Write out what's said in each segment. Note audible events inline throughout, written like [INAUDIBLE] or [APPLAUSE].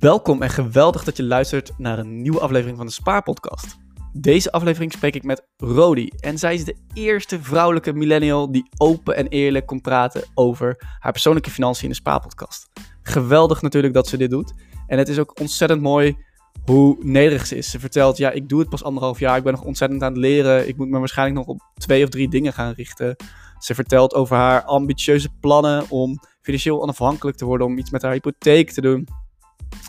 Welkom en geweldig dat je luistert naar een nieuwe aflevering van de Spaarpodcast. Deze aflevering spreek ik met Rodi en zij is de eerste vrouwelijke millennial die open en eerlijk kon praten over haar persoonlijke financiën in de Spaarpodcast. Geweldig natuurlijk dat ze dit doet en het is ook ontzettend mooi hoe nederig ze is. Ze vertelt, ja, ik doe het pas anderhalf jaar, ik ben nog ontzettend aan het leren, ik moet me waarschijnlijk nog op twee of drie dingen gaan richten. Ze vertelt over haar ambitieuze plannen om financieel onafhankelijk te worden, om iets met haar hypotheek te doen.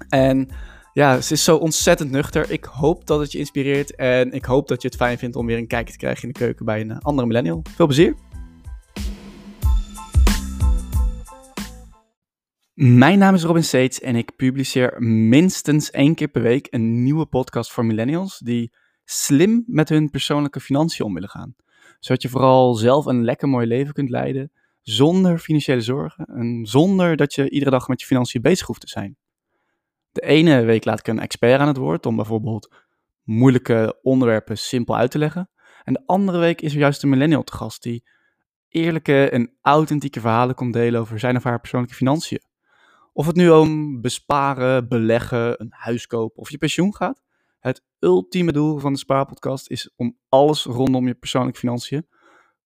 En ja, ze is zo ontzettend nuchter. Ik hoop dat het je inspireert en ik hoop dat je het fijn vindt om weer een kijkje te krijgen in de keuken bij een eh, andere millennial. Veel plezier! Mijn naam is Robin Seets en ik publiceer minstens één keer per week een nieuwe podcast voor millennials die slim met hun persoonlijke financiën om willen gaan. Zodat je vooral zelf een lekker mooi leven kunt leiden zonder financiële zorgen en zonder dat je iedere dag met je financiën bezig hoeft te zijn. De ene week laat ik een expert aan het woord om bijvoorbeeld moeilijke onderwerpen simpel uit te leggen. En de andere week is er juist een millennial te gast die eerlijke en authentieke verhalen komt delen over zijn of haar persoonlijke financiën. Of het nu om besparen, beleggen, een huis kopen of je pensioen gaat. Het ultieme doel van de Spaarpodcast is om alles rondom je persoonlijke financiën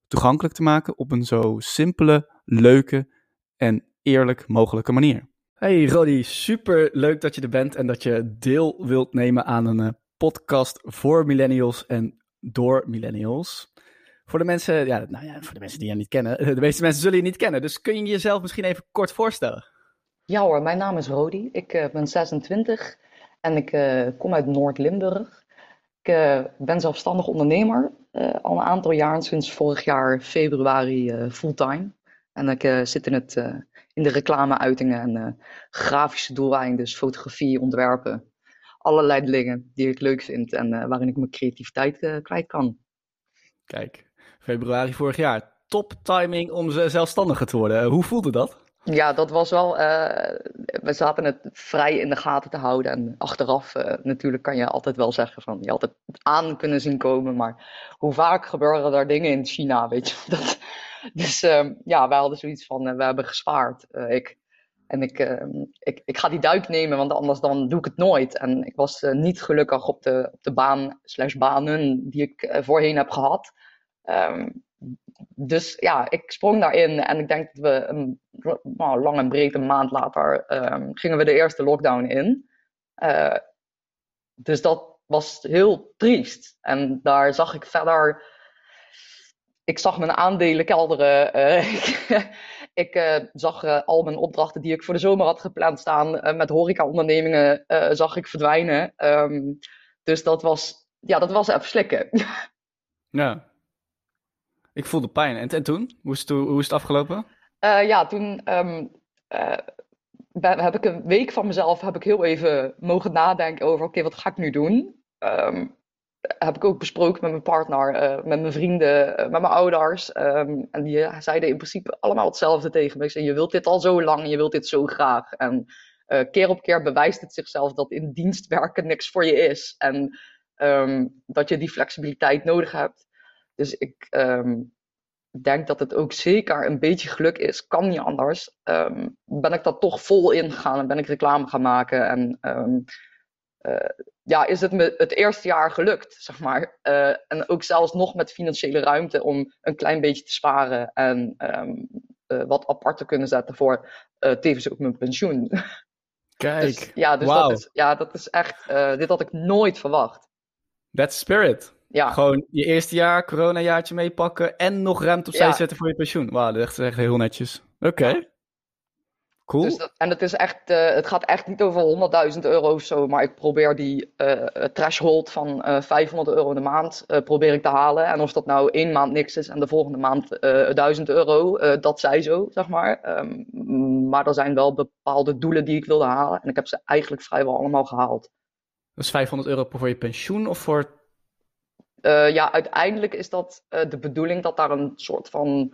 toegankelijk te maken op een zo simpele, leuke en eerlijk mogelijke manier. Hey Roddy, super leuk dat je er bent en dat je deel wilt nemen aan een eh, podcast voor millennials en door millennials. Voor de mensen, ja, nou ja, voor de mensen die je niet kennen, [LAUGHS] de meeste mensen zullen je niet kennen. Dus kun je jezelf misschien even kort voorstellen? Ja hoor, mijn naam is Rodi. Ik uh, ben 26 en ik uh, kom uit Noord-Limburg. Ik ben zelfstandig ondernemer, al een aantal jaar, sinds vorig jaar februari fulltime. En ik zit in het in de reclameuitingen en uh, grafische doeleinden, dus fotografie, ontwerpen. Allerlei dingen die ik leuk vind en uh, waarin ik mijn creativiteit uh, kwijt kan. Kijk, februari vorig jaar. Top timing om zelfstandiger te worden. Hoe voelde dat? Ja, dat was wel. we zaten het vrij in de gaten te houden. En achteraf, natuurlijk, kan je altijd wel zeggen van je had het aan kunnen zien komen. Maar hoe vaak gebeuren er dingen in China? Weet je, [LAUGHS] dat, [LAUGHS] Dus uh, ja, wij hadden zoiets van, uh, we hebben gespaard. Uh, ik, en ik, ehm, ik, ik ga die duik nemen, want anders dan doe ik het nooit. En ik was eh, niet gelukkig op de, op de baan slash banen die ik voorheen heb gehad. Um, dus ja, ik sprong daarin en ik denk dat we een, nou, lang en breed een maand later gingen we de eerste lockdown in. dus dat was heel triest. En daar zag ik verder ik zag mijn aandelen kelderen. Uh, [LAUGHS] ik uh, zag uh, al mijn opdrachten die ik voor de zomer had gepland staan met horeca-ondernemingen, zag ik verdwijnen. Um, dus dat was, ja, dat was even slikken. [LAUGHS] ja. Ik voelde pijn. En, en toen? Hoe is het, hoe is het afgelopen? ja, toen um, heb ik een week van mezelf heb ik heel even mogen nadenken over, oké, wat ga ik nu doen? Um, heb ik ook besproken met mijn partner, uh, met mijn vrienden, uh, met mijn ouders. Um, en die zeiden in principe allemaal hetzelfde tegen me. Ik zei, je wilt dit al zo lang, je wilt dit zo graag. En keer op keer bewijst het zichzelf dat in dienst werken niks voor je is. En um, dat je die flexibiliteit nodig hebt. Dus ik um, denk dat het ook zeker een beetje geluk is. Kan niet anders. ben ik dat toch vol ingegaan en ben ik reclame gaan maken. En ja, is het me het eerste jaar gelukt, zeg maar. Uh, en ook zelfs nog met financiële ruimte om een klein beetje te sparen en um, uh, wat apart te kunnen zetten voor tevens ook mijn pensioen. [LAUGHS] Kijk, dus, ja, dus wow. dat is, ja, dat is echt, dit had ik nooit verwacht. That's spirit. Ja. Gewoon je eerste jaar, coronajaartje meepakken en nog ruimte opzij ja. zetten voor je pensioen. Wauw, dat is echt heel netjes. Oké. Okay. Ja. Cool. Dus dat, en het, is echt, uh, het gaat echt niet over 100.000 euro of zo, maar ik probeer die uh, threshold van uh, 500 euro in de maand probeer ik te halen. En of dat nou één maand niks is en de volgende maand 1000 euro, dat zij zo, zeg maar. Um, maar er zijn wel bepaalde doelen die ik wilde halen en ik heb ze eigenlijk vrijwel allemaal gehaald. Dus 500 euro voor je pensioen of voor... ja, uiteindelijk is dat de bedoeling dat daar een soort van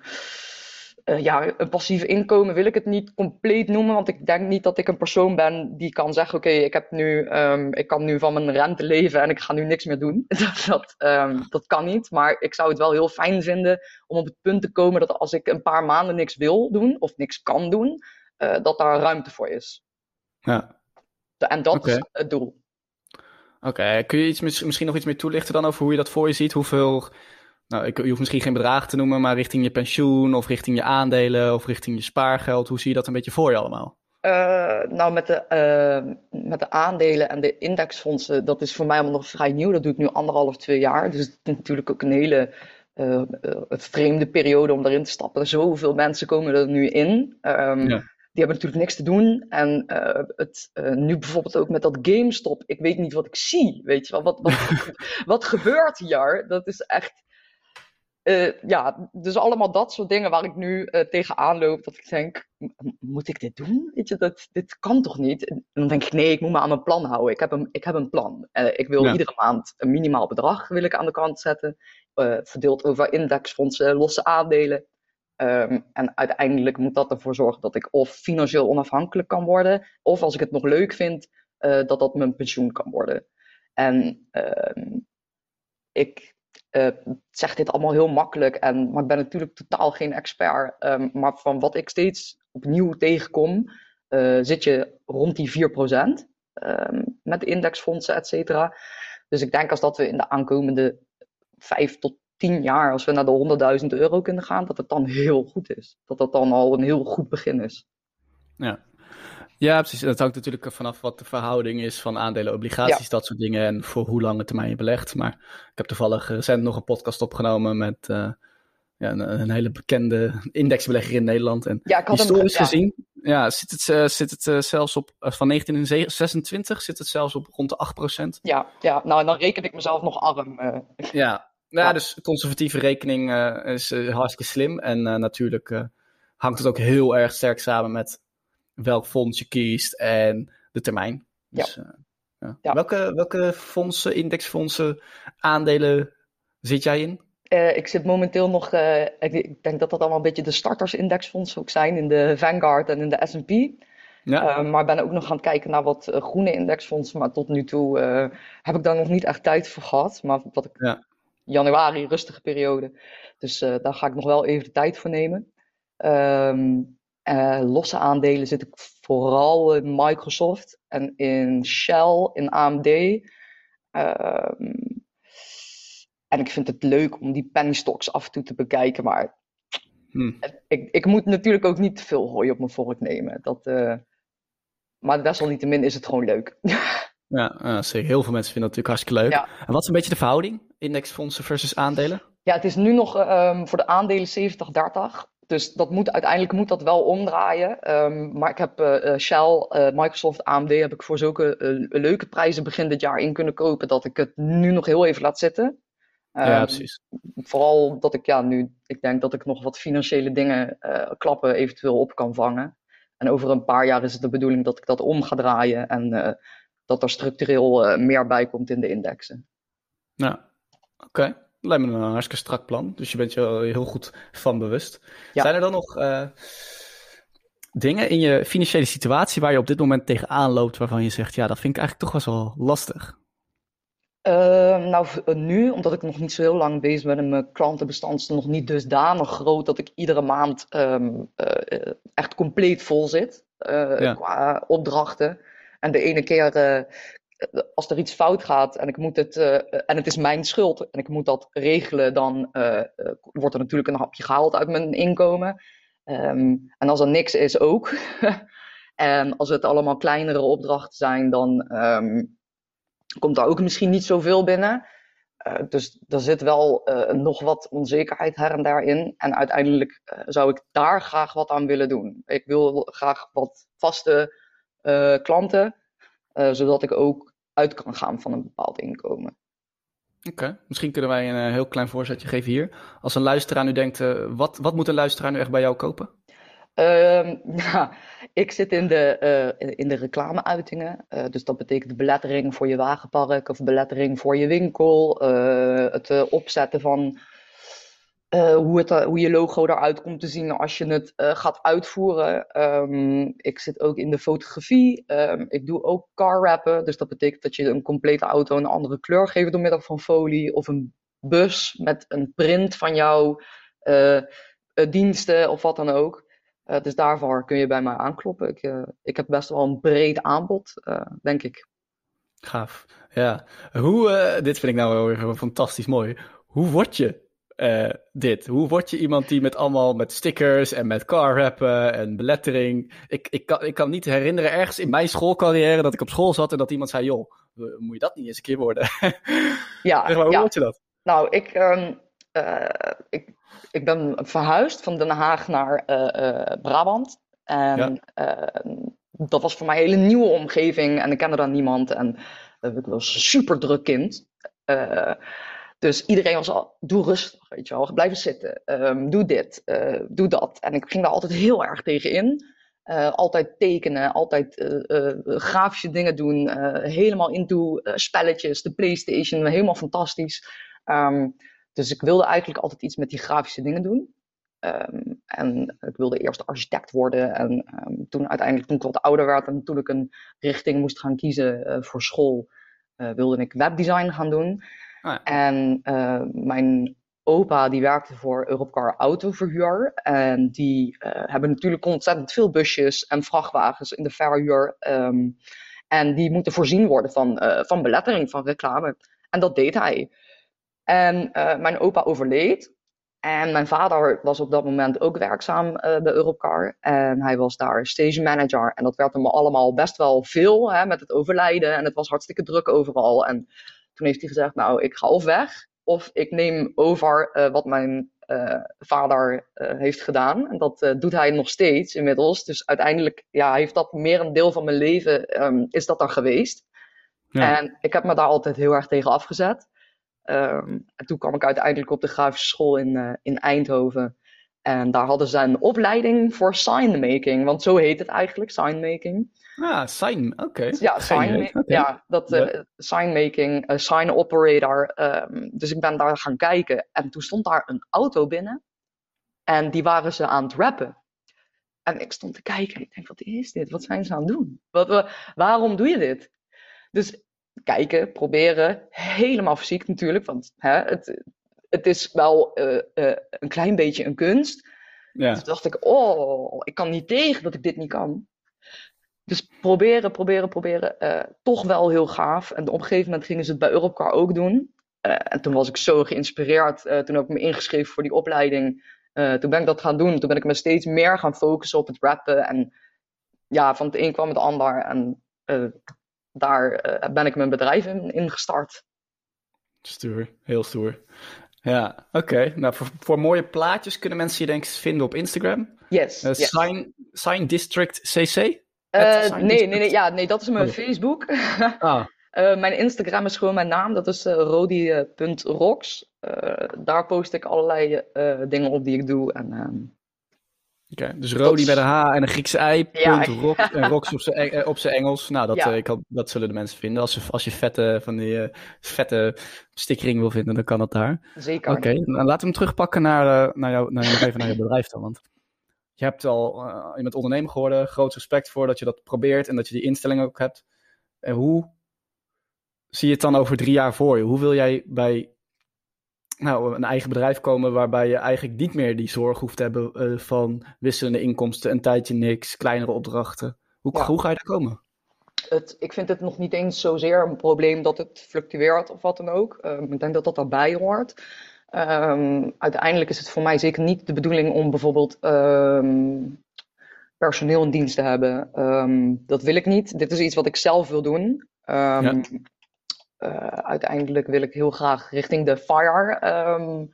uh, ja, een passief inkomen wil ik het niet compleet noemen, want ik denk niet dat ik een persoon ben die kan zeggen: Oké, okay, ik heb nu, um, ik kan nu van mijn rente leven en ik ga nu niks meer doen. [LAUGHS] dat, dat, um, dat kan niet. Maar ik zou het wel heel fijn vinden om op het punt te komen dat als ik een paar maanden niks wil doen of niks kan doen, uh, dat daar ruimte voor is. Ja. En dat is het doel. Oké, kun je iets, mis- misschien nog iets meer toelichten dan over hoe je dat voor je ziet? Hoeveel, nou, ik, je hoeft misschien geen bedrag te noemen, maar richting je pensioen of richting je aandelen of richting je spaargeld. Hoe zie je dat een beetje voor je allemaal? Eh, nou, met de, eh, met de aandelen en de indexfondsen, dat is voor mij allemaal nog vrij nieuw. Dat doe ik nu anderhalf, twee jaar. Dus het is natuurlijk ook een hele eh, vreemde periode om daarin te stappen. Zoveel mensen komen er nu in. Ehm, Ja. Die hebben natuurlijk niks te doen. En het, nu bijvoorbeeld ook met dat GameStop. Ik weet niet wat ik zie. Weet je wel, wat, wat, [LAUGHS] wat gebeurt hier? Dat is echt. Eh, ja, dus allemaal dat soort dingen waar ik nu eh, tegenaan loop. Dat ik denk, "M- moet ik dit doen? Weet je, dat, dit kan toch niet? En dan denk ik, nee, ik moet me aan mijn plan houden. Ik heb een, ik heb een plan. Eh, ik wil Ja. iedere maand een minimaal bedrag wil ik aan de kant zetten. verdeeld over indexfondsen, losse aandelen. Ehm, en uiteindelijk moet dat ervoor zorgen dat ik of financieel onafhankelijk kan worden, of als ik het nog leuk vind, dat dat mijn pensioen kan worden. En ehm, ik eh, zeg dit allemaal heel makkelijk, en, maar ik ben natuurlijk totaal geen expert. Ehm, maar van wat ik steeds opnieuw tegenkom, eh, zit je rond die 4% ehm, met de indexfondsen, et cetera. Dus ik denk als dat we in de aankomende vijf tot tien jaar, als we naar de 100.000 euro kunnen gaan, dat het dan heel goed is. Dat dat dan al een heel goed begin is. Ja. Ja, precies. Dat hangt natuurlijk vanaf wat de verhouding is van aandelen, obligaties, dat soort dingen. En voor hoe lange termijn je belegt. Maar ik heb toevallig recent nog een podcast opgenomen met eh, ja, een, een hele bekende indexbelegger in Nederland. En Ja, ik had hem historisch ja. gezien ja, zit het, eh, zit het eh, zelfs op, van 1926 zit het zelfs op rond de 8%. Ja, ja, nou dan reken ik mezelf nog arm. Ja, nou, Ja. dus conservatieve rekening is hartstikke slim. En natuurlijk hangt het ook heel erg sterk samen met welk fonds je kiest en de termijn. Dus, eh, ja. Ja. Welke, welke fondsen, indexfondsen, aandelen zit jij in? Eh, ik zit momenteel nog, eh, ik, ik denk dat dat allemaal een beetje de startersindexfondsen ook zijn in de Vanguard en in de S&P. Ja, Eh, maar ben ook nog gaan kijken naar wat groene indexfondsen. Maar tot nu toe heb ik daar nog niet echt tijd voor gehad. Maar wat ik, Ja. januari, rustige periode. Dus daar ga ik nog wel even de tijd voor nemen. Ehm, eh, losse aandelen zit ik vooral in Microsoft en in Shell, in AMD. Ehm, en ik vind het leuk om die penny stocks af en toe te bekijken. Maar Hm. ik, ik moet natuurlijk ook niet te veel hooi op mijn vork nemen. Dat, eh, maar desalniettemin is het gewoon leuk. [LAUGHS] ja eh, zeker. Heel veel mensen vinden dat natuurlijk hartstikke leuk. Ja. En wat is een beetje de verhouding? Indexfondsen versus aandelen? Ja, het is nu nog ehm, voor de aandelen 70-30. Dus dat moet, uiteindelijk moet dat wel omdraaien. Ehm, maar ik heb eh, eh, Shell, eh, Microsoft, AMD heb ik voor zulke leuke prijzen begin dit jaar in kunnen kopen dat ik het nu nog heel even laat zitten. ja, Ehm, precies. Vooral dat ik ja, nu, ik denk dat ik nog wat financiële dingen, klappen eventueel op kan vangen. En over een paar jaar is het de bedoeling dat ik dat om ga draaien en dat er structureel meer bij komt in de indexen. Ja, oké. Lijkt me een hartstikke strak plan. Dus je bent je heel goed van bewust. Ja. Zijn er dan nog eh, dingen in je financiële situatie waar je op dit moment tegenaan loopt waarvan je zegt, ja, dat vind ik eigenlijk toch wel zo lastig? Ehm, nou, eh, nu, omdat ik nog niet zo heel lang bezig ben en mijn klantenbestand is nog niet dusdanig groot dat ik iedere maand ehm, eh, echt compleet vol zit Ja. qua opdrachten. En de ene keer, als er iets fout gaat en ik moet het, eh, en het is mijn schuld en ik moet dat regelen, dan eh, eh, wordt er natuurlijk een hapje gehaald uit mijn inkomen. Ehm, en als er niks is ook. [LAUGHS] En als het allemaal kleinere opdrachten zijn, dan ehm, komt daar ook misschien niet zoveel binnen. Dus er zit wel nog wat onzekerheid her en daar in. En uiteindelijk zou ik daar graag wat aan willen doen. Ik wil graag wat vaste klanten, zodat ik ook uit kan gaan van een bepaald inkomen. Oké, misschien kunnen wij een eh, heel klein voorzetje geven hier. Als een luisteraar nu denkt, eh, wat, wat moet een luisteraar nu echt bij jou kopen? [LAUGHS] Ja, ik zit in de, eh, in de reclameuitingen. Dus dat betekent belettering voor je wagenpark of belettering voor je winkel. het opzetten van eh, hoe, het, er- hoe je logo eruit komt te zien als je het eh, gaat uitvoeren. Ehm, ik zit ook in de fotografie. Ehm, ik doe ook car wrappen. Dus dat betekent dat je een complete auto een andere kleur geeft door middel van folie. Of een bus met een print van jouw eh, eh, diensten of wat dan ook. dus daarvoor kun je bij mij aankloppen. Ik, ik heb best wel een breed aanbod, denk ik. Gaaf. Ja. Hoe, dit vind ik nou wel weer fantastisch mooi. Hoe word je dit? Hoe word je iemand die met allemaal met stickers en met car rappen en belettering. Ik, ik, kan, ik kan niet herinneren ergens in mijn schoolcarrière dat ik op school zat en dat iemand zei: joh, moet je dat niet eens een keer worden? [LAUGHS] Ja, zeg maar, hoe ja. word je dat? Nou, ik, ehm, eh, ik, ik ben verhuisd van Den Haag naar eh, eh, Brabant. En ehm, dat was voor mij een hele nieuwe omgeving en ik kende daar niemand. En ik was een super druk kind. Dus iedereen was al, doe rustig, weet je wel, blijven zitten, ehm, doe dit, doe dat. En ik ging daar altijd heel erg tegen in. altijd tekenen, altijd grafische dingen doen, helemaal into spelletjes, de PlayStation, helemaal fantastisch. Ehm, dus ik wilde eigenlijk altijd iets met die grafische dingen doen. Ehm, en ik wilde eerst architect worden. En toen uiteindelijk, toen ik wat ouder werd en toen ik een richting moest gaan kiezen voor school, wilde ik webdesign gaan doen. Ah. En uh, mijn opa die werkte voor Europcar Autoverhuur. En die hebben natuurlijk ontzettend veel busjes en vrachtwagens in de verhuur. en die moeten voorzien worden van, van belettering, van reclame. En dat deed hij. En mijn opa overleed. En mijn vader was op dat moment ook werkzaam bij Europcar. En hij was daar stage manager. En dat werd hem allemaal best wel veel hè, met het overlijden. En het was hartstikke druk overal. En toen heeft hij gezegd, nou, ik ga of weg. Of ik neem over uh, wat mijn vader heeft gedaan. En dat doet hij nog steeds inmiddels. Dus uiteindelijk ja, heeft dat meer een deel van mijn leven um, is dat dan geweest. Ja. En ik heb me daar altijd heel erg tegen afgezet. Um, en toen kwam ik uiteindelijk op de grafische school in, in Eindhoven. En daar hadden ze een opleiding voor signmaking, want zo heet het eigenlijk, signmaking. Ah, sign, oké. Okay. Ja, sign, okay. ja, dat uh, ja. signmaking, uh, sign operator. Um, dus ik ben daar gaan kijken en toen stond daar een auto binnen en die waren ze aan het rappen. En ik stond te kijken en ik denk, wat is dit? Wat zijn ze aan het doen? Wat, waarom doe je dit? Dus kijken, proberen. Helemaal fysiek natuurlijk, want hè, het, het is wel uh, uh, een klein beetje een kunst. Ja. Dus dacht ik, oh, ik kan niet tegen dat ik dit niet kan. Dus proberen, proberen, proberen. Uh, toch wel heel gaaf. En op een gegeven moment gingen ze het bij Europcar ook doen. en toen was ik zo geïnspireerd. toen heb ik me ingeschreven voor die opleiding. toen ben ik dat gaan doen. Toen ben ik me steeds meer gaan focussen op het rappen. En ja, van het een kwam het ander. En daar ben ik mijn bedrijf in, in gestart. Stoer, heel stoer. Ja, oké. Okay. Nou, voor, voor, mooie plaatjes kunnen mensen je denk ik vinden op Instagram. Yes. Uh, yes. Sign, Sign District CC? Uh, nee, nee, nee, ja, nee, dat is mijn oh. Facebook. [LAUGHS] ah. mijn Instagram is gewoon mijn naam, dat is rodi.rocks. daar post ik allerlei dingen op die ik doe. En ehm, Okay, dus Rodi met een H en een Griekse ei, punt, ja, rock, en [LAUGHS] rocks op zijn eh, op engels. Nou, dat, ja. uh, ik dat zullen de mensen vinden. Als je, als je vette, van die, uh, vette stickering wil vinden, dan kan dat daar. Zeker. Oké, okay, dan laten we hem terugpakken naar, uh, naar, jou, naar, nog even naar je bedrijf dan. Want je hebt al, je bent ondernemer geworden. Groot respect voor dat je dat probeert en dat je die instelling ook hebt. En hoe zie je het dan over drie jaar voor je? Hoe wil jij bij nou, een eigen bedrijf komen waarbij je eigenlijk niet meer die zorg hoeft te hebben uh, van wisselende inkomsten, een tijdje niks, kleinere opdrachten. Hoe, ja. hoe ga je daar komen? Het, ik vind het nog niet eens zozeer een probleem dat het fluctueert of wat dan ook. Uh, ik denk dat dat daarbij hoort. Um, uiteindelijk is het voor mij zeker niet de bedoeling om bijvoorbeeld um, personeel in dienst te hebben. Um, dat wil ik niet. Dit is iets wat ik zelf wil doen. Ja. Uh, uiteindelijk wil ik heel graag richting de FIRE. Um,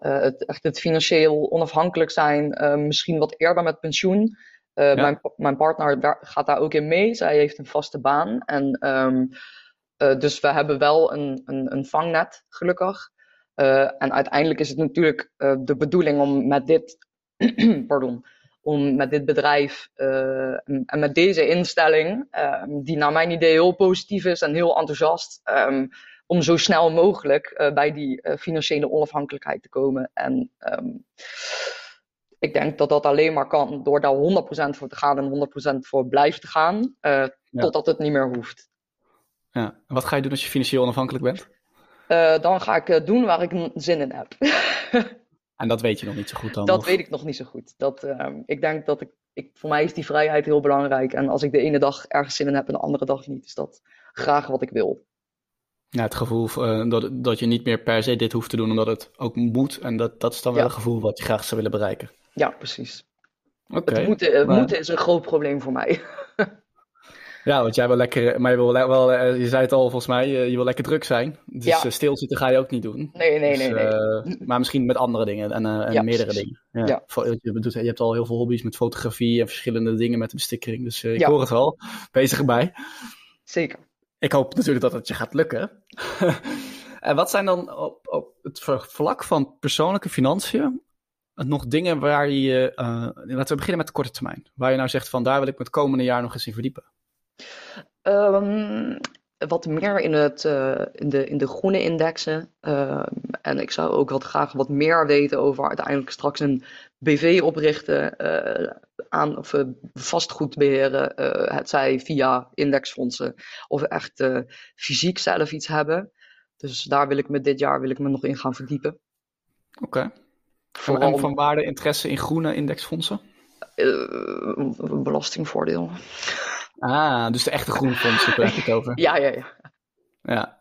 uh, het, echt het financieel onafhankelijk zijn. Uh, misschien wat eerder met pensioen. Ja. mijn, mijn partner daar, gaat daar ook in mee. Zij heeft een vaste baan. En, um, dus we hebben wel een, een, een vangnet, gelukkig. en uiteindelijk is het natuurlijk de bedoeling om met dit. [CLEARS THROAT] pardon om met dit bedrijf uh, en met deze instelling, um, die naar mijn idee heel positief is en heel enthousiast, um, om zo snel mogelijk uh, bij die uh, financiële onafhankelijkheid te komen. En um, ik denk dat dat alleen maar kan door daar 100% voor te gaan en 100% voor blijven te gaan, ja. totdat het niet meer hoeft. Ja, en wat ga je doen als je financieel onafhankelijk bent? dan ga ik doen waar ik zin in heb. [LAUGHS] En dat weet je nog niet zo goed dan? Dat of? weet ik nog niet zo goed. Dat, ehm, ik denk dat ik, ik, voor mij is die vrijheid heel belangrijk. En als ik de ene dag ergens zin in heb en de andere dag niet, is dat graag wat ik wil. Ja, het gevoel eh, dat, dat je niet meer per se dit hoeft te doen omdat het ook moet. En dat, dat is dan wel een gevoel wat je graag zou willen bereiken. Ja, precies. Oké. Het moeten, maar- moeten is een groot probleem voor mij. [LAUGHS] Ja, want jij wil lekker, maar je wil wel, eh, je zei het al volgens mij, eh, je wil lekker druk zijn. Dus Ja. eh, stilzitten ga je ook niet doen. Nee, nee, Dus, nee, nee. maar misschien met andere dingen en, en Ja, meerdere precies. dingen. Ja. Je, bedoelt, je hebt al heel veel hobby's met fotografie en verschillende dingen met de bestikkering. Dus ik hoor het al, bezig erbij. Zeker. Ik hoop natuurlijk dat het je gaat lukken. [LAUGHS] en wat zijn dan op, op het vlak van persoonlijke financiën nog dingen waar je, laten we beginnen met de korte termijn. Waar je nou zegt van daar wil ik het komende jaar nog eens in verdiepen. Ehm, wat meer in, het, eh, in, de, in de groene indexen. Ehm, en ik zou ook wat graag wat meer weten over uiteindelijk straks een BV oprichten. eh, aan of eh, vastgoed beheren. eh, het zij via indexfondsen of echt fysiek zelf iets hebben. Dus daar wil ik me dit jaar wil ik me nog in gaan verdiepen. Oké. Vooral En van waarde interesse in groene indexfondsen? belastingvoordeel. Ah, dus de echte groenfondsen daar heb je het over. [LAUGHS] Ja, ja, ja. Ja,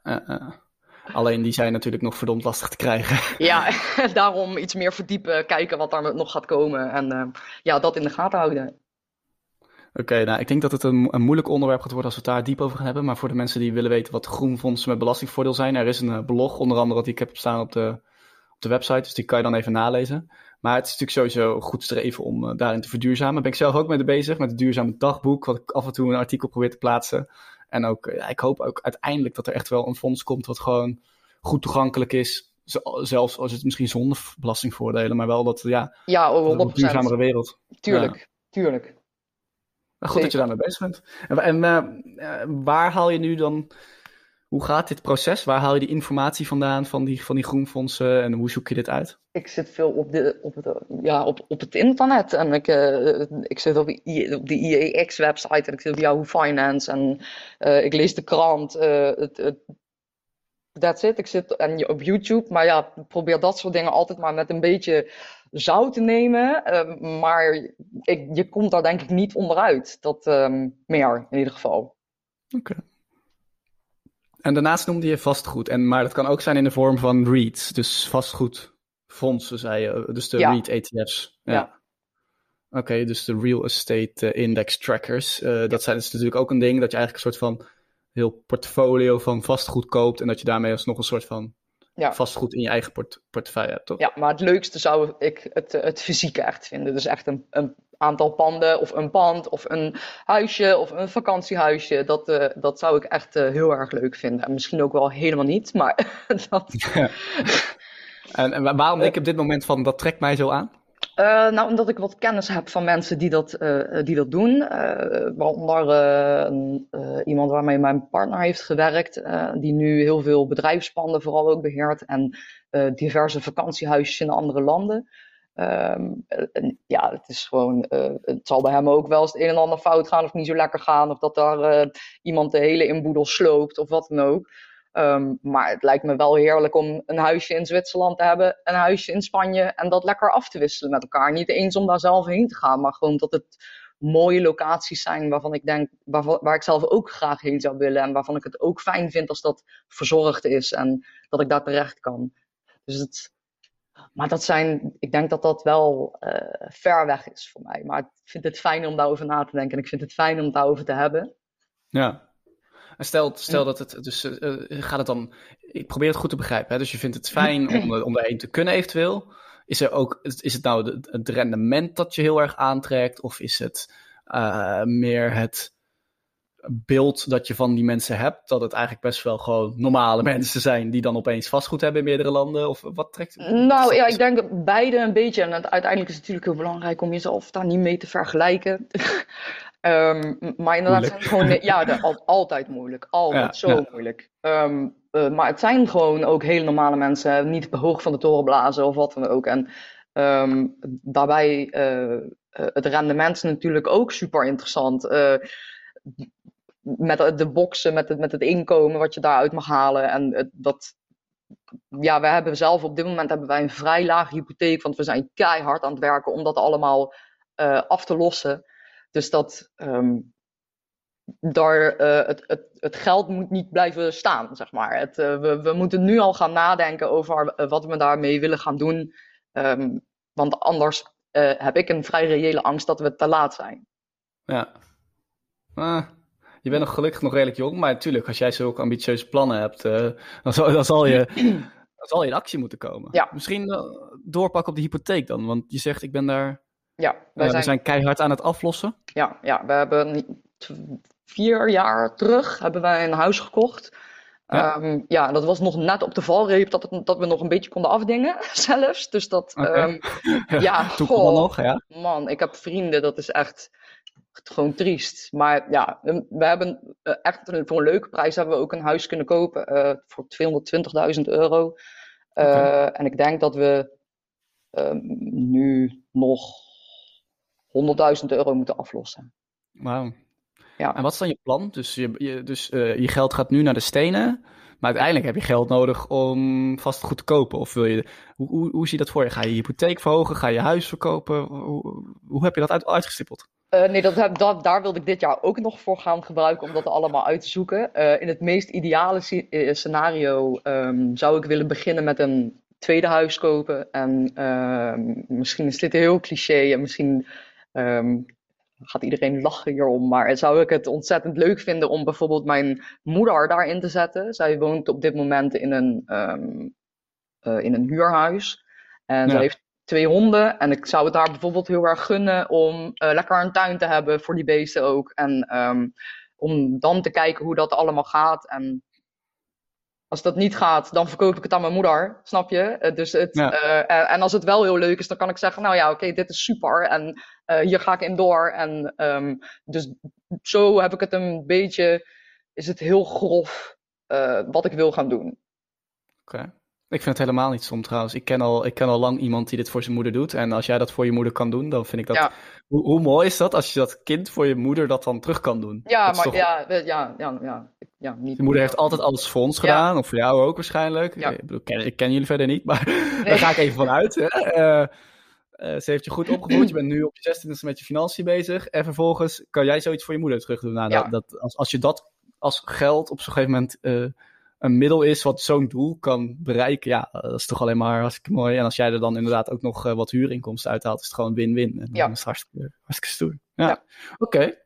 alleen die zijn natuurlijk nog verdomd lastig te krijgen. [LAUGHS] Ja, [LAUGHS] daarom iets meer verdiepen, kijken wat daar nog gaat komen en eh, ja, dat in de gaten houden. Oké, nou, ik denk dat het een, een moeilijk onderwerp gaat worden als we het daar diep over gaan hebben. Maar voor de mensen die willen weten wat groenfondsen met belastingvoordeel zijn, er is een eh, blog, onder andere die ik heb staan op de, op de website. Dus die kan je dan even nalezen. Maar het is natuurlijk sowieso goed streven om eh, daarin te verduurzamen. Ben ik zelf ook mee bezig met het duurzame dagboek, wat ik af en toe een artikel probeer te plaatsen. En ook, eh, ja, ik hoop ook uiteindelijk dat er echt wel een fonds komt wat gewoon goed toegankelijk is. Zelfs als het misschien zonder belastingvoordelen, maar wel dat, ja, Ja, een 100%. duurzamere wereld. Tuurlijk, tuurlijk. Nou, goed dat je daarmee bezig bent. En, en eh, waar haal je nu dan, hoe gaat dit proces? Waar haal je die informatie vandaan van die, van die groenfondsen en hoe zoek je dit uit? Ik zit veel op, de, op, het, ja, op, op het internet en ik, eh, ik zit op, de IEX-website en ik zit op Yahoo Finance en eh, ik lees de krant. eh, het, het, that's it. Ik zit en op YouTube, maar ja, probeer dat soort dingen altijd maar met een beetje zout te nemen. maar ik, je komt daar denk ik niet onderuit. Dat ehm, meer in ieder geval. Oké. En daarnaast noemde je vastgoed, en, maar dat kan ook zijn in de vorm van REITs, dus vastgoedfondsen, zei je, dus de Ja. REIT-ETF's. Ja. Oké, dus de Real Estate eh, Index Trackers. Eh, dat zijn, is natuurlijk ook een ding dat je eigenlijk een soort van heel portfolio van vastgoed koopt en dat je daarmee alsnog een soort van Ja. vastgoed in je eigen port portefeuille hebt, toch? Ja, maar het leukste zou ik het, het fysieke echt vinden. Dus echt een, een aantal panden of een pand of een huisje of een vakantiehuisje. Dat, eh, dat zou ik echt eh, heel erg leuk vinden. En misschien ook wel helemaal niet, maar [LAUGHS] dat... En, en wa- waarom denk ik op dit moment van dat trekt mij zo aan? Eh, nou, omdat ik wat kennis heb van mensen die dat, eh, die dat doen. Eh, waaronder eh, eh, iemand waarmee mijn partner heeft gewerkt. eh, die nu heel veel bedrijfspanden vooral ook beheert. En eh, diverse vakantiehuisjes in andere landen. Ehm, eh, ja, het is gewoon. eh, het zal bij hem ook wel eens het een en ander fout gaan of niet zo lekker gaan. Of dat daar eh, iemand de hele inboedel sloopt of wat dan ook. Ehm, maar het lijkt me wel heerlijk om een huisje in Zwitserland te hebben, een huisje in Spanje en dat lekker af te wisselen met elkaar. Niet eens om daar zelf heen te gaan, maar gewoon dat het mooie locaties zijn waarvan ik denk, waarvan, waar ik zelf ook graag heen zou willen en waarvan ik het ook fijn vind als dat verzorgd is en dat ik daar terecht kan. Dus het, maar dat zijn, ik denk dat dat wel eh, ver weg is voor mij. Maar ik vind het fijn om daarover na te denken en ik vind het fijn om het daarover te hebben. Ja. En stel, stel dat het, dus eh, eh, gaat het dan, ik probeer het goed te begrijpen, hè? dus je vindt het fijn om, om daarheen te kunnen eventueel. Is, er ook, is het nou het rendement dat je heel erg aantrekt, of is het meer het beeld dat je van die mensen hebt, dat het eigenlijk best wel gewoon normale mensen zijn die dan opeens vastgoed hebben in meerdere landen, of wat trekt Nou ja, ik denk beide een beetje. En uiteindelijk is het natuurlijk heel belangrijk om jezelf daar niet mee te vergelijken. [LAUGHS] Ehm, maar inderdaad, zijn gewoon, ja, de- altijd moeilijk. Altijd Ja, zo ja. moeilijk. Ehm, eh, maar het zijn gewoon ook hele normale mensen. Niet hoog van de toren blazen of wat dan ook. En ehm, daarbij, eh, het rendement is natuurlijk ook super interessant. Met de- boxen, met het, met het inkomen wat je daaruit mag halen. En het- dat ja, we hebben zelf op dit moment hebben wij een vrij lage hypotheek, want we zijn keihard aan het werken om dat allemaal uh, af te lossen. Dus dat um, daar, uh, het, het, geld moet niet blijven staan, zeg maar. Het, uh, we, we moeten nu al gaan nadenken over wat we daarmee willen gaan doen. Um, want anders heb ik een vrij reële angst dat we te laat zijn. Ja. Ah, je bent nog gelukkig nog redelijk jong, maar natuurlijk, als jij zulke ambitieuze plannen hebt, dan, zal, dan zal je [CLEARS THROAT] dan zal je in actie moeten komen. Ja. Misschien doorpakken op de hypotheek dan, want je zegt ik ben daar ja, wij uh, zijn... we zijn keihard aan het aflossen. Ja, ja we hebben vier jaar terug hebben wij een huis gekocht. Ja. Um, ja, dat was nog net op de valreep dat, het, dat we nog een beetje konden afdingen [LAUGHS] zelfs. Dus dat, okay. um, [LAUGHS] ja, Toen nog, ja. man, ik heb vrienden, dat is echt gewoon triest. Maar ja, we hebben echt voor een leuke prijs hebben we ook een huis kunnen kopen uh, voor 220.000 euro. Uh, okay. En ik denk dat we um, nu nog 100.000 euro moeten aflossen. Wauw. Ja. En wat is dan je plan? Dus, je, je, dus uh, je geld gaat nu naar de stenen, maar uiteindelijk heb je geld nodig om vastgoed te kopen. Of wil je, hoe, hoe, hoe zie je dat voor je? Ga je je hypotheek verhogen? Ga je je huis verkopen? Hoe, hoe heb je dat uit, uitgestippeld? Uh, nee, dat heb, dat, daar wilde ik dit jaar ook nog voor gaan gebruiken om dat allemaal uit te zoeken. Uh, in het meest ideale scenario um, zou ik willen beginnen met een tweede huis kopen. En uh, misschien is dit heel cliché en misschien um, gaat iedereen lachen hierom. Maar zou ik het ontzettend leuk vinden om bijvoorbeeld mijn moeder daarin te zetten. Zij woont op dit moment in een, um, in een huurhuis. En ja. zij heeft twee honden. En ik zou het haar bijvoorbeeld heel erg gunnen om uh, lekker een tuin te hebben voor die beesten ook. En um, om dan te kijken hoe dat allemaal gaat. En als dat niet gaat, dan verkoop ik het aan mijn moeder, snap je? Dus het, ja. uh, en als het wel heel leuk is, dan kan ik zeggen, nou ja, oké, okay, dit is super en uh, hier ga ik in door. En um, dus zo heb ik het een beetje, is het heel grof uh, wat ik wil gaan doen. Oké. Okay. Ik vind het helemaal niet stom trouwens. Ik ken, al, ik ken al lang iemand die dit voor zijn moeder doet. En als jij dat voor je moeder kan doen, dan vind ik dat... Ja. Hoe, hoe, mooi is dat als je dat kind voor je moeder dat dan terug kan doen? Ja, maar toch... ja, ja, ja, ja, ja, niet... Je moeder heeft altijd alles voor ons gedaan, ja. of voor jou ook waarschijnlijk. Ja. Ik, bedoel, ik, ken, ik ken jullie verder niet, maar [LAUGHS] nee. daar ga ik even vanuit. Hè. Uh, uh, ze heeft je goed opgevoed, je bent nu op je zestiende met je financiën bezig. En vervolgens kan jij zoiets voor je moeder terug doen. Nou, ja. dat, dat, als, als je dat als geld op zo'n gegeven moment... Uh, een middel is wat zo'n doel kan bereiken, ja, dat is toch alleen maar hartstikke mooi. En als jij er dan inderdaad ook nog uh, wat huurinkomsten uithaalt, is het gewoon win-win. En ja. dan is het hartstikke, hartstikke stoer. Ja, ja. oké. Okay.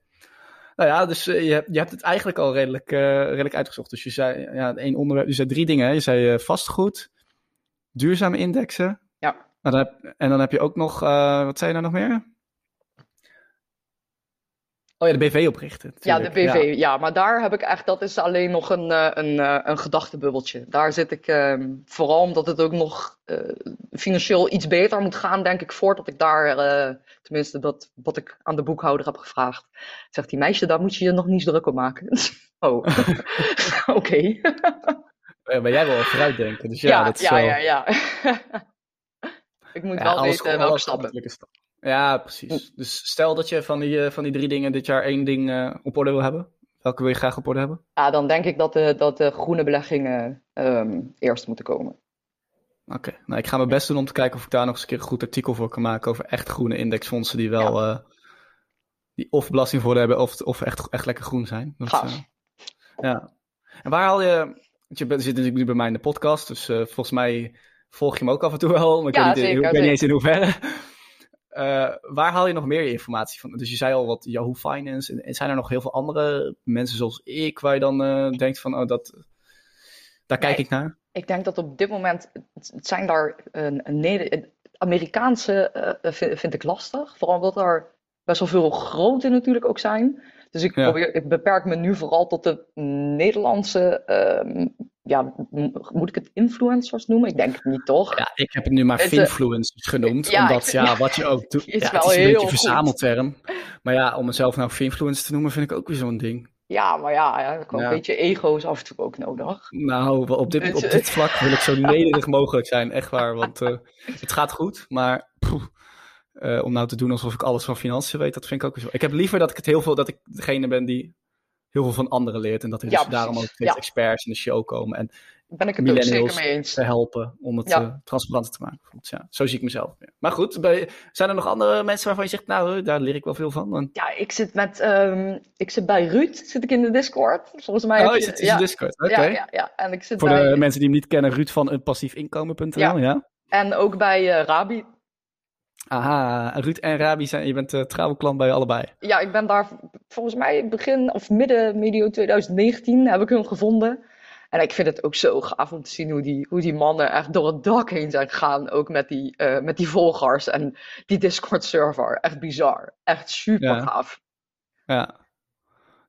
Nou ja, dus uh, je, hebt, je hebt het eigenlijk al redelijk, uh, redelijk uitgezocht. Dus je zei, ja, één onderwerp, je zei drie dingen. Hè? Je zei vastgoed, duurzame indexen. Ja. En dan heb, en dan heb je ook nog, wat zei je nou nog meer? Oh ja, de BV oprichten. Ja, de BV, ja. ja. Maar daar heb ik echt, dat is alleen nog een, een, een gedachtebubbeltje. Daar zit ik, um, vooral omdat het ook nog uh, financieel iets beter moet gaan, denk ik, voordat ik daar, uh, tenminste dat wat ik aan de boekhouder heb gevraagd. Zegt die meisje, daar moet je je nog niet druk om maken. [LAUGHS] oh, [LAUGHS] oké. Maar jij wil vooruitdenken, dus ja, ja dat is ja, wel... ja, ja. [LAUGHS] ik moet wel weten welke stappen. Ja, precies. Dus stel dat je van die, van die drie dingen dit jaar één ding uh, op orde wil hebben. Welke wil je graag op orde hebben? Ja, dan denk ik dat de, dat de groene beleggingen um, eerst moeten komen. Oké, okay. nou ik ga mijn best doen om te kijken of ik daar nog eens een keer een goed artikel voor kan maken over echt groene indexfondsen die wel ja. uh, die of belastingvoordelen hebben of, of echt, echt lekker groen zijn. Dat, uh, ja. En waar haal je, je zit natuurlijk nu bij mij in de podcast, dus volgens mij volg je me ook af en toe wel, maar ik ja, weet, niet, zeker, ik weet niet eens in hoeverre. Uh, waar haal je nog meer informatie van? Dus je zei al wat Yahoo Finance. En zijn er nog heel veel andere mensen zoals ik waar je dan uh, denkt van, oh, dat, daar kijk nee, ik naar? Ik denk dat op dit moment het zijn daar een, een, een Amerikaanse uh, vind, vind, ik lastig. Vooral omdat er best wel veel grote natuurlijk ook zijn. Dus ik, Ja. probeer, ik beperk me nu vooral tot de Nederlandse. Ja, moet ik het influencers noemen? Ik denk het niet, toch? Ja, ik heb het nu maar Het, eh, Finfluencers genoemd. ja, omdat, ik- ja, wat je ook doet. [LAUGHS] Is ja, wel het is een heel beetje een verzamelterm. Maar ja, om mezelf nou Finfluencer te noemen, vind ik ook weer zo'n ding. Ja, maar ja, Ja. een beetje ego is af en toe ook nodig. Nou, op dit, op dit vlak wil ik zo [LAUGHS] nederig mogelijk zijn, echt waar. Want eh, het gaat goed, maar eh, om nou te doen alsof ik alles van financiën weet, dat vind ik ook weer zo. Ik heb liever dat ik het heel veel, dat ik degene ben die heel veel van anderen leert. En dat er Ja, dus daarom ook steeds Ja. experts in de show komen. En ben ik het ook zeker mee eens. te helpen om het ja. uh, transparanter te maken. Ja, zo zie ik mezelf. Maar goed, bij, zijn er nog andere mensen waarvan je zegt, nou, daar leer ik wel veel van? Ja, ik zit met, um, ik zit bij Ruud, zit ik in de Discord. Volgens mij. Oh, je zit in de Discord, oké. Ja, ja, ja, en ik zit Voor bij... de mensen die hem niet kennen, Ruud van een passiefinkomen.nl, ja. En ook bij uh, Rabi. Aha, Ruud en Rabi, zijn, je bent uh, trouwe klant bij allebei. Ja, ik ben daar volgens mij begin of midden medio 2019 heb ik hem gevonden. En ik vind het ook zo gaaf om te zien hoe die, hoe die mannen echt door het dak heen zijn gegaan. Ook met die, uh, met die volgers en die Discord-server. Echt bizar. Echt super ja. gaaf. Ja.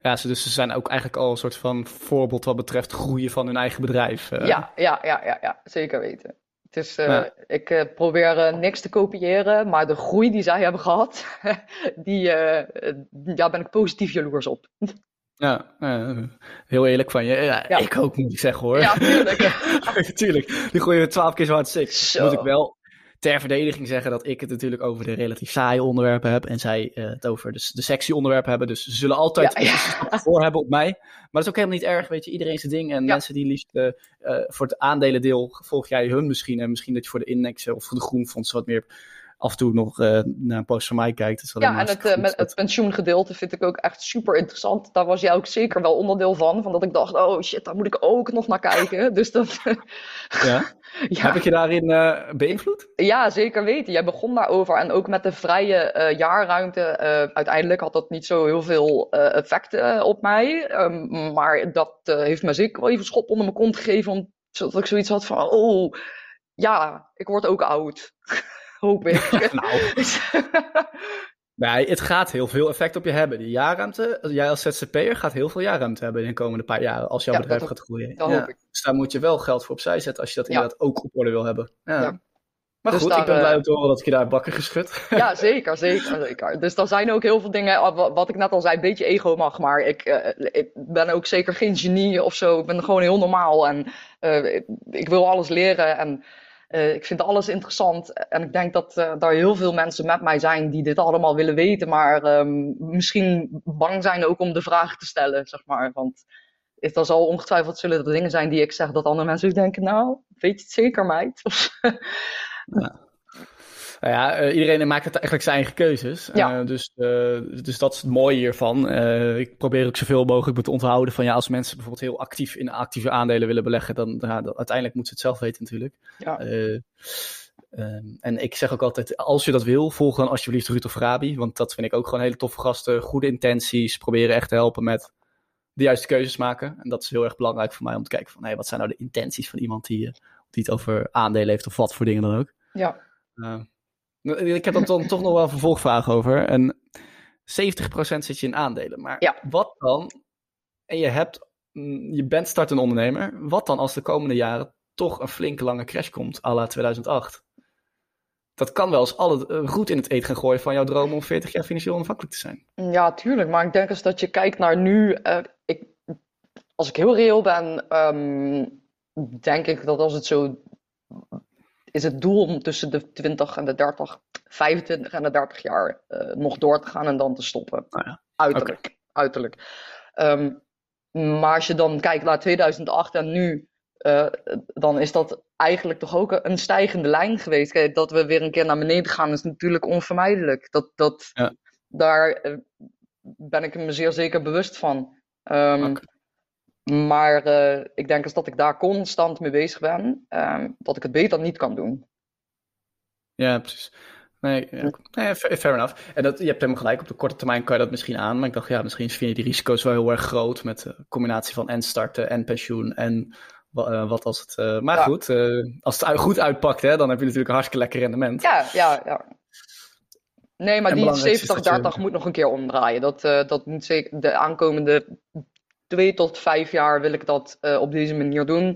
Ja, ze, dus ze zijn ook eigenlijk al een soort van voorbeeld wat betreft groeien van hun eigen bedrijf. Uh. Ja, ja, ja, ja, ja, zeker weten. Dus uh, ja. ik uh, probeer niks te kopiëren, maar de groei die zij hebben gehad, [LAUGHS] die, daar ben ik positief jaloers op. Ja, heel eerlijk van je. Ja, ja, Ik ook, moet ik zeggen hoor. Ja, tuurlijk. [LAUGHS] tuurlijk. Die gooien we twaalf keer zo hard six. Moet ik wel ter verdediging zeggen dat ik het natuurlijk over de relatief saaie onderwerpen heb. En zij uh, het over de, de sexy onderwerpen hebben. Dus ze zullen altijd ja, ja. voor hebben op mij. Maar dat is ook helemaal niet erg. Weet je, iedereen zijn ding. En mensen die liefst uh, voor het aandelendeel volg jij hun misschien. En misschien dat je voor de indexen of voor de groenfondsen wat meer af en toe nog uh, naar een post van mij kijkt. ja, en het, uh, met het pensioengedeelte vind ik ook echt super interessant. Daar was jij ook zeker wel onderdeel van. Van dat ik dacht, oh shit, daar moet ik ook nog naar kijken. [LAUGHS] dus dat... [LAUGHS] ja? ja? Heb ik je daarin uh, beïnvloed? Ja, zeker weten. Jij begon daarover. En ook met de vrije jaarruimte. uiteindelijk had dat niet zo heel veel effecten op mij. Um, maar dat heeft me zeker wel even schop onder mijn kont gegeven. Om, zodat ik zoiets had van, oh ja, ik word ook oud [LAUGHS] hoop ik. [LAUGHS] nou. [LAUGHS] nee, het gaat heel veel effect op je hebben. Die jaarruimte, jij als ZZP'er gaat heel veel jaarruimte hebben in de komende paar jaren als jouw ja, bedrijf gaat groeien. Dat ja. hoop ik. Dus daar moet je wel geld voor opzij zetten als je dat inderdaad ook op orde wil hebben. Ja. Maar dus goed, daar, ik ben blij om te horen dat ik je daar bakken geschud. [LAUGHS] Ja, zeker, zeker, zeker. Dus er zijn ook heel veel dingen, wat ik net al zei, een beetje ego mag, maar ik, uh, ik ben ook zeker geen genie of zo. Ik ben gewoon heel normaal en uh, ik, ik wil alles leren en uh, ik vind alles interessant en ik denk dat uh, er heel veel mensen met mij zijn die dit allemaal willen weten, maar um, misschien bang zijn ook om de vraag te stellen, zeg maar. Want er zal ongetwijfeld zullen er dingen zijn die ik zeg dat andere mensen denken, nou, weet je het zeker, meid? ja. Nou ja, uh, iedereen maakt het eigenlijk zijn eigen keuzes. Ja. Uh, dus, uh, dus dat is het mooie hiervan. ik probeer ook zoveel mogelijk me te onthouden van ja, als mensen bijvoorbeeld heel actief in actieve aandelen willen beleggen, dan ja, uiteindelijk moeten ze het zelf weten natuurlijk. Ja. Um, en ik zeg ook altijd, als je dat wil, volg dan alsjeblieft Ruud of Rabi. Want dat vind ik ook gewoon hele toffe gasten. Goede intenties, proberen echt te helpen met de juiste keuzes maken. En dat is heel erg belangrijk voor mij om te kijken van, hey, wat zijn nou de intenties van iemand die, die het over aandelen heeft of wat voor dingen dan ook. Ja. Ik heb er dan toch nog wel een vervolgvraag over. En 70% zit je in aandelen. Maar ja. wat dan? En je, hebt, je bent startende ondernemer. Wat dan als de komende jaren toch een flinke lange crash komt, à la 2008? Dat kan wel eens alle roet in het eten gaan gooien van jouw droom om 40 jaar financieel onafhankelijk te zijn. Ja, tuurlijk. Maar ik denk eens dat je kijkt naar nu. Uh, ik, als ik heel reëel ben, um, denk ik dat als het zo is het doel om tussen de 20 en de 30, 25 en de 30 jaar uh, nog door te gaan en dan te stoppen. Nou ja. Uiterlijk. Okay. uiterlijk. Um, maar als je dan kijkt naar 2008 en nu, uh, dan is dat eigenlijk toch ook een stijgende lijn geweest. Kijk, dat we weer een keer naar beneden gaan is natuurlijk onvermijdelijk. Dat, dat, ja. Daar uh, ben ik me zeer zeker bewust van. Um, okay. Maar uh, ik denk als dat ik daar constant mee bezig ben, uh, dat ik het beter niet kan doen. Ja, precies. Nee, ja. nee, fair enough. En dat, je hebt helemaal gelijk, op de korte termijn kan je dat misschien aan. Maar ik dacht, ja, misschien vind je die risico's wel heel erg groot met de combinatie van en starten en pensioen en uh, wat als het... Uh, maar ja. goed, uh, als het goed uitpakt, hè, dan heb je natuurlijk een hartstikke lekker rendement. Ja, ja, ja. Nee, maar en die 70-30 je... moet nog een keer omdraaien. Dat, dat moet zeker de aankomende twee tot vijf jaar wil ik dat uh, op deze manier doen.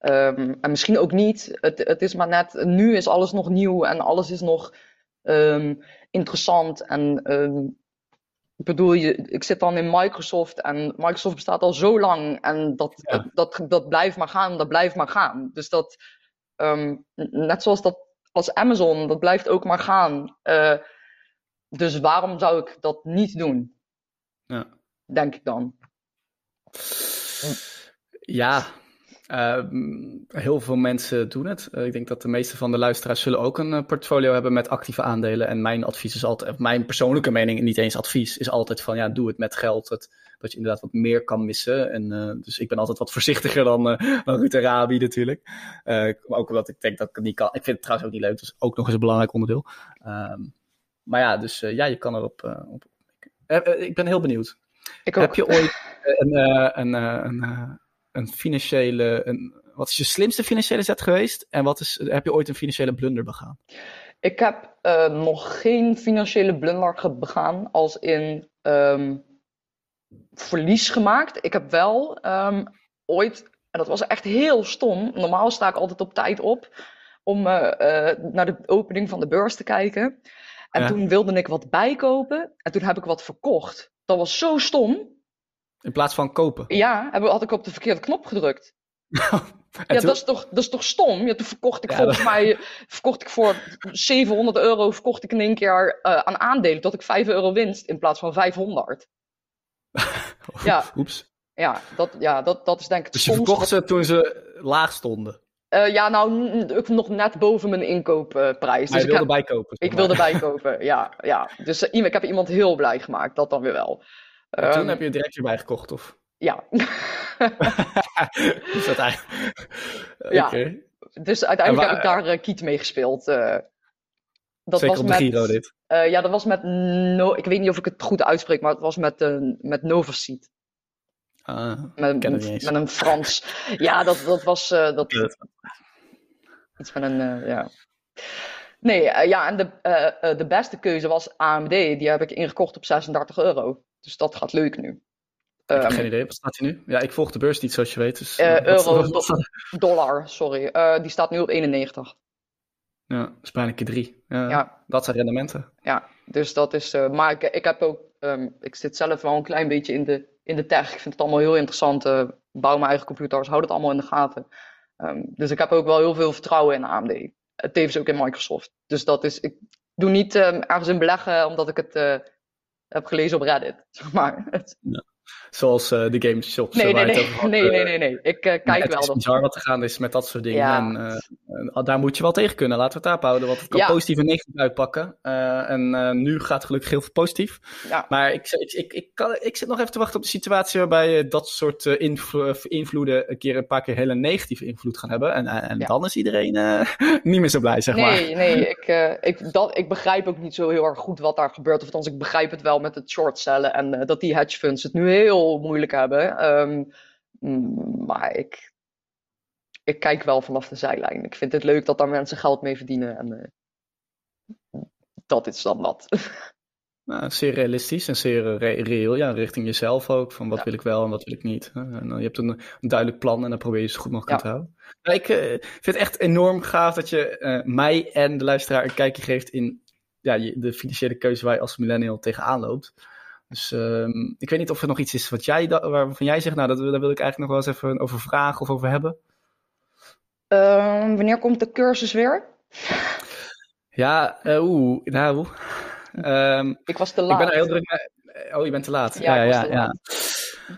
Um, en misschien ook niet. Het, het, is maar net, nu is alles nog nieuw en alles is nog um, interessant. En um, ik bedoel, je, ik zit dan in Microsoft en Microsoft bestaat al zo lang en dat, ja. dat, dat, dat, blijft maar gaan, dat blijft maar gaan. Dus dat, net zoals dat als Amazon, dat blijft ook maar gaan. Uh, dus waarom zou ik dat niet doen? Ja. Denk ik dan. Ja, Ehm, heel veel mensen doen het. Eh, ik denk dat de meeste van de luisteraars zullen ook een uh, portfolio hebben met actieve aandelen. En mijn advies is altijd, mijn persoonlijke mening, niet eens advies, is altijd van ja, doe het met geld. dat je inderdaad wat meer kan missen. En, dus ik ben altijd wat voorzichtiger dan, dan Ruud Arabi natuurlijk. ook omdat ik denk dat ik het niet kan. Ik vind het trouwens ook niet leuk, dus ook nog eens een belangrijk onderdeel. Um, maar ja, dus ja, je kan erop op. ik ben heel benieuwd. Ik Heb je ooit een, een, een een financiële. Een, wat is je slimste financiële zet geweest? En wat is, heb je ooit een financiële blunder begaan? Ik heb uh, nog geen financiële blunder begaan als in um, verlies gemaakt. Ik heb wel um, ooit, en dat was echt heel stom. Normaal sta ik altijd op tijd op om uh, uh, naar de opening van de beurs te kijken. En ja. toen wilde ik wat bijkopen en toen heb ik wat verkocht. Dat was zo stom. In plaats van kopen? Ja, had ik op de verkeerde knop gedrukt. [LAUGHS] ja, dat is, toch, dat is toch stom? Ja, toen verkocht ik ja, volgens dat... mij verkocht ik voor 700 euro verkocht ik in één keer uh, aan aandelen tot ik 5 euro winst in plaats van 500. [LAUGHS] ja, Oeps. Ja, dat, ja dat, dat is denk ik Dus je verkocht ze toen ze laag stonden? Uh, ja, nou, nog net boven mijn inkoopprijs. Maar dus je wilde ik heb, bijkopen? Ik wilde bijkopen, ja. ja. Dus uh, ik heb iemand heel blij gemaakt, dat dan weer wel. En toen um, heb je het direct weer bijgekocht, of? Ja. [LAUGHS] [LAUGHS] is dat eigenlijk? Ja. Okay. Dus uiteindelijk heb ik daar uh, Kiet mee gespeeld. Uh, dat Zeker was op de met, Giro dit. Uh, ja, dat was met, no ik weet niet of ik het goed uitspreek, maar het was met, uh, met Novaseed. Ah, met, met, met, een Frans. ja, dat, dat was. Uh, dat, iets met een. ja. Nee, ja, en de, de beste keuze was AMD. Die heb ik ingekocht op 36 euro. Dus dat gaat leuk nu. Ik heb um, geen idee, wat staat hij nu? Ja, ik volg de beurs niet zoals je weet. Dus, euro, do dollar, sorry. Die staat nu op 91. Ja, dat is bijna keer drie. Ja. Dat zijn rendementen. Ja, dus dat is. Maar ik, ik heb ook. Um, ik zit zelf wel een klein beetje in de, in de tech. Ik vind het allemaal heel interessant. bouw mijn eigen computers, hou het allemaal in de gaten. Um, dus ik heb ook wel heel veel vertrouwen in AMD. Tevens ook in Microsoft. Dus dat is. Ik doe niet ergens in beleggen omdat ik het heb gelezen op Reddit. [LAUGHS] Zeg maar. Zoals uh, de Games Shop. Nee, nee, nee. Had, [LAUGHS] nee, nee, nee, nee. Ik kijk wel. Het is dat... bizar wat er gaan is met dat soort dingen. Ja. En, uh, daar moet je wel tegen kunnen. Laten we het daarop houden. Want het kan ja. positief en negatief uitpakken. en nu gaat gelukkig heel veel positief. Ja. Maar ik, ik, ik, ik, kan, ik zit nog even te wachten op de situatie waarbij dat soort invlo invloeden een keer een paar keer hele negatieve invloed gaan hebben. En, en dan is iedereen [LAUGHS] niet meer zo blij, zeg nee, maar. Nee, nee. Ik, ik, dat, ik begrijp ook niet zo heel erg goed wat daar gebeurt. Of althans, ik begrijp het wel met het shortcellen. En dat die hedge funds het nu heel moeilijk hebben. Um, maar ik, ik kijk wel vanaf de zijlijn. Ik vind het leuk dat daar mensen geld mee verdienen. En uh, dat is dan dat. [LAUGHS] Nou, zeer realistisch en zeer re reëel, ja, richting jezelf ook. Van wat ja. wil ik wel en wat wil ik niet. En je hebt een, een, duidelijk plan en dan probeer je zo goed mogelijk ja. te houden. Maar ik uh, vind het echt enorm gaaf dat je uh, mij en de luisteraar een kijkje geeft in ja, de financiële keuze waar je als millennial tegenaan loopt. Dus um, ik weet niet of er nog iets is wat jij, waarvan jij zegt, nou, dat, daar wil ik eigenlijk nog wel eens even over vragen of over hebben. Uh, wanneer komt de cursus weer? Ja, uh, oeh, nou. Um, ik was te laat. Ik ben er heel druk mee. Oh, je bent te laat. Ja, ja, ja. ja.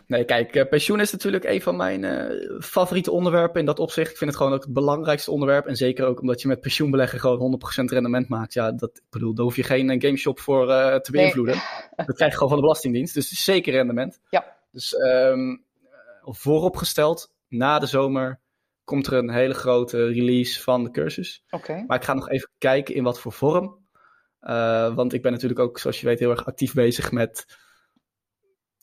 Nee, kijk, uh, pensioen is natuurlijk een van mijn uh, favoriete onderwerpen in dat opzicht. Ik vind het gewoon ook het belangrijkste onderwerp. En zeker ook omdat je met pensioenbeleggen gewoon 100% rendement maakt. Ja, dat, ik bedoel, daar hoef je geen uh, gameshop voor te beïnvloeden. Nee. [LAUGHS] Dat krijg je gewoon van de Belastingdienst. Dus zeker rendement. Ja. Dus um, vooropgesteld, na de zomer komt er een hele grote release van de cursus. Oké. Okay. Maar ik ga nog even kijken in wat voor vorm. want ik ben natuurlijk ook, zoals je weet, heel erg actief bezig met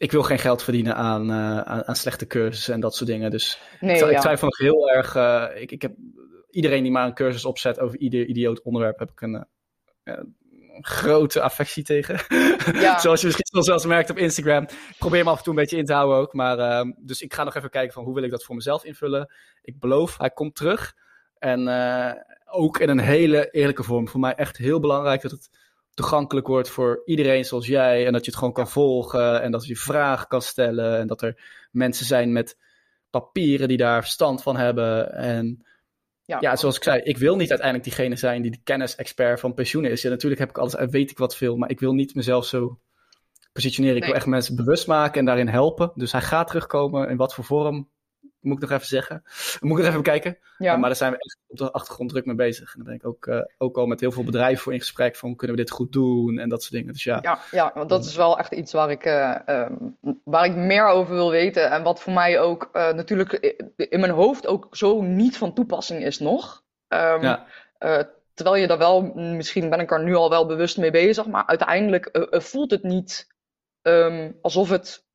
ik wil geen geld verdienen aan, uh, aan, aan, slechte cursussen en dat soort dingen. Dus nee, ik, ja. ik twijfel nog heel erg. Uh, ik, ik heb iedereen die maar een cursus opzet over ieder idioot onderwerp, heb ik een, uh, een grote affectie tegen. Ja. [LAUGHS] Zoals je misschien zelfs merkt op Instagram. Ik probeer me af en toe een beetje in te houden ook. Maar, ehm, dus ik ga nog even kijken van hoe wil ik dat voor mezelf invullen. Ik beloof, hij komt terug. En ook in een hele eerlijke vorm. Voor mij echt heel belangrijk dat het toegankelijk wordt voor iedereen zoals jij. En dat je het gewoon kan volgen. En dat je vragen kan stellen. En dat er mensen zijn met papieren die daar verstand van hebben. En ja, ja zoals ik zei, ik wil niet uiteindelijk diegene zijn die de kennisexpert van pensioenen is. Ja, natuurlijk heb ik alles, weet ik wat veel. Maar ik wil niet mezelf zo positioneren. Ik Nee. wil echt mensen bewust maken en daarin helpen. Dus hij gaat terugkomen. In wat voor vorm? Moet ik nog even zeggen. Moet ik nog even bekijken. Ja. maar daar zijn we echt op de achtergrond druk mee bezig. En daar ben ik ook, uh, ook al met heel veel bedrijven voor in gesprek van, kunnen we dit goed doen en dat soort dingen. Dus ja. Ja, ja want dat is wel echt iets waar ik, uh, um, waar ik meer over wil weten. En wat voor mij ook uh, natuurlijk in mijn hoofd ook zo niet van toepassing is nog. Um, ja. terwijl je daar wel, misschien ben ik er nu al wel bewust mee bezig, maar uiteindelijk voelt het niet um, alsof het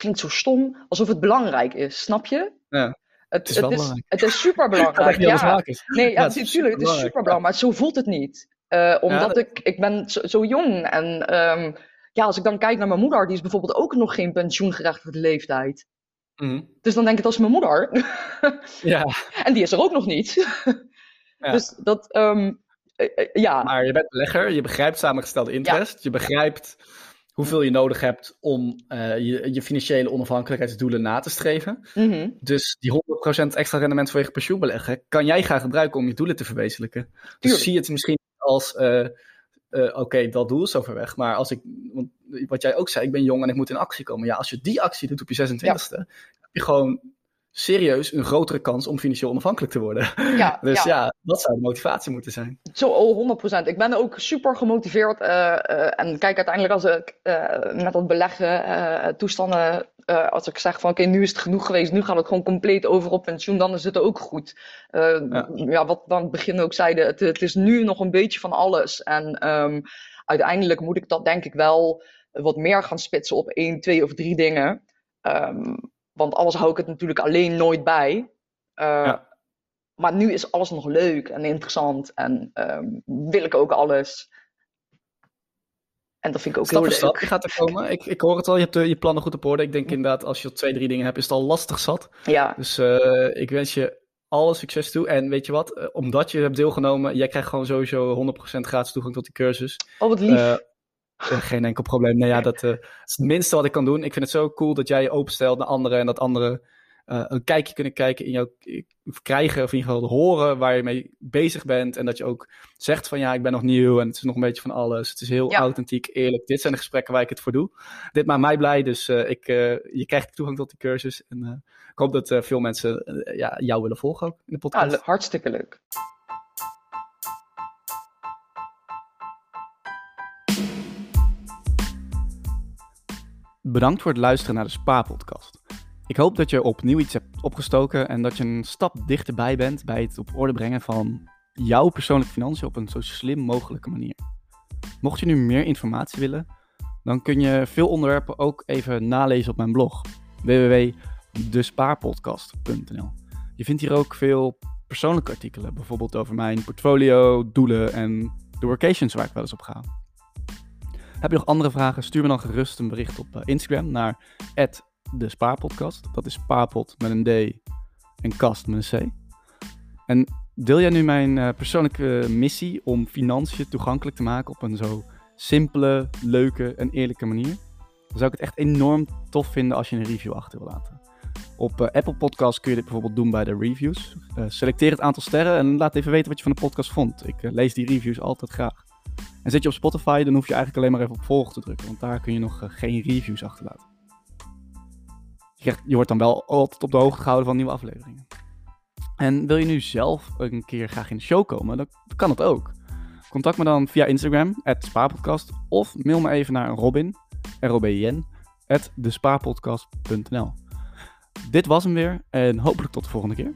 klinkt zo stom, alsof het belangrijk is, snap je? Ja. Het, het is het belangrijk. Is, het is super belangrijk. [LAUGHS] ja. Nee, ja, natuurlijk, het is super belangrijk, maar zo voelt het niet. Uh, omdat ja, dat... ik, ik ben zo, zo jong en um, ja, als ik dan kijk naar mijn moeder, die is bijvoorbeeld ook nog geen pensioengerechtigde leeftijd. Mm. Dus dan denk ik, dat is mijn moeder. ja. [LAUGHS] En die is er ook nog niet. ja. Dus dat, um, uh, uh, ja. Maar je bent belegger, je begrijpt samengestelde interest, je begrijpt hoeveel je nodig hebt om uh, je, je, financiële onafhankelijkheidsdoelen na te streven. Mm -hmm. Dus die 100% extra rendement voor je pensioen beleggen, kan jij gaan gebruiken om je doelen te verwezenlijken. Dus zie je het misschien als, uh, uh, oké, okay, dat doel is zo ver weg. Maar als ik, want wat jij ook zei, ik ben jong en ik moet in actie komen. Ja, als je die actie doet op je 26e, ja. heb je gewoon serieus een grotere kans om financieel onafhankelijk te worden. Ja, [LAUGHS] dus ja. ja. dat zou de motivatie moeten zijn. Zo, oh, 100%. Ik ben ook super gemotiveerd. Uh, uh, en kijk, uiteindelijk als ik uh, met dat beleggen toestanden, als ik zeg van oké, okay, nu is het genoeg geweest, nu gaat het gewoon compleet over op pensioen, dan is het ook goed. Ja. ja. wat we aan het begin ook zeiden, het, het, is nu nog een beetje van alles. En um, uiteindelijk moet ik dat denk ik wel wat meer gaan spitsen op één, twee of drie dingen. Um, want alles hou ik het natuurlijk alleen nooit bij. Uh, ja. Maar nu is alles nog leuk en interessant en um, wil ik ook alles. En dat vind ik ook stap heel leuk. stap gaat er komen. Ik, ik hoor het al, je hebt de, je plannen goed op orde. Ik denk inderdaad, als je twee, drie dingen hebt, is het al lastig zat. Ja. Dus uh, ik wens je alle succes toe. En weet je wat, omdat je hebt deelgenomen, jij krijgt gewoon sowieso 100% gratis toegang tot die cursus. Oh, wat lief. Uh, geen enkel probleem. Nee, ja, dat uh, is het minste wat ik kan doen. Ik vind het zo cool dat jij je openstelt naar anderen en dat anderen uh, een kijkje kunnen kijken in jou, of krijgen, of in ieder geval horen waar je mee bezig bent. En dat je ook zegt van ja, ik ben nog nieuw en het is nog een beetje van alles. Het is heel Ja. authentiek, eerlijk. Dit zijn de gesprekken waar ik het voor doe. Dit maakt mij blij, dus uh, ik, je krijgt toegang tot die cursus. En ik hoop dat veel mensen ja, jou willen volgen ook in de podcast. Ah, hartstikke leuk. Bedankt voor het luisteren naar de Spa-podcast. Ik hoop dat je opnieuw iets hebt opgestoken en dat je een stap dichterbij bent bij het op orde brengen van jouw persoonlijke financiën op een zo slim mogelijke manier. Mocht je nu meer informatie willen, dan kun je veel onderwerpen ook even nalezen op mijn blog www.despaarpodcast.nl. Je vindt hier ook veel persoonlijke artikelen, bijvoorbeeld over mijn portfolio, doelen en de workations waar ik wel eens op ga. Heb je nog andere vragen? Stuur me dan gerust een bericht op uh, Instagram naar de Spaarpodcast. Dat is spaarpot met een D en kast met een C. En deel jij nu mijn uh, persoonlijke missie om financiën toegankelijk te maken op een zo simpele, leuke en eerlijke manier? Dan zou ik het echt enorm tof vinden als je een review achter wil laten. Op uh, Apple Podcasts kun je dit bijvoorbeeld doen bij de reviews. selecteer het aantal sterren en laat even weten wat je van de podcast vond. Ik lees die reviews altijd graag. En zit je op Spotify, dan hoef je eigenlijk alleen maar even op volgen te drukken, want daar kun je nog uh, geen reviews achterlaten. Je, je wordt dan wel altijd op de hoogte gehouden van nieuwe afleveringen. En wil je nu zelf een keer graag in de show komen, dan kan het ook. Contact me dan via Instagram, spaarpodcast, of mail me even naar Robin, R-O-B-I-N, at despaarpodcast.nl. Dit was hem weer en hopelijk tot de volgende keer.